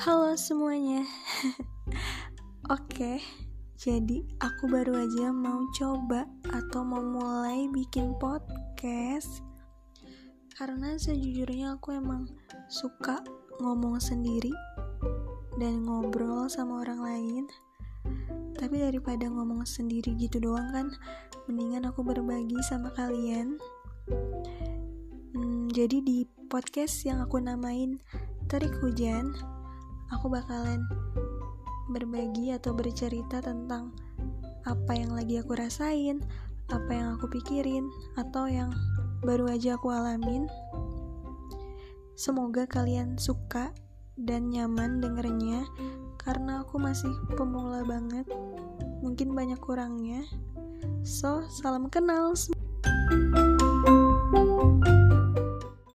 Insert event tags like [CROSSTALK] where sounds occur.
Halo semuanya. [LAUGHS] Oke, jadi aku baru aja mau coba atau mau mulai bikin podcast. Karena sejujurnya aku emang suka ngomong sendiri dan ngobrol sama orang lain. Tapi daripada ngomong sendiri gitu doang kan, mendingan aku berbagi sama kalian. Hmm, jadi di podcast yang aku namain Terik Hujan, aku bakalan berbagi atau bercerita tentang apa yang lagi aku rasain, apa yang aku pikirin, atau yang baru aja aku alamin. Semoga kalian suka dan nyaman dengernya karena aku masih pemula banget. Mungkin banyak kurangnya. So, salam kenal.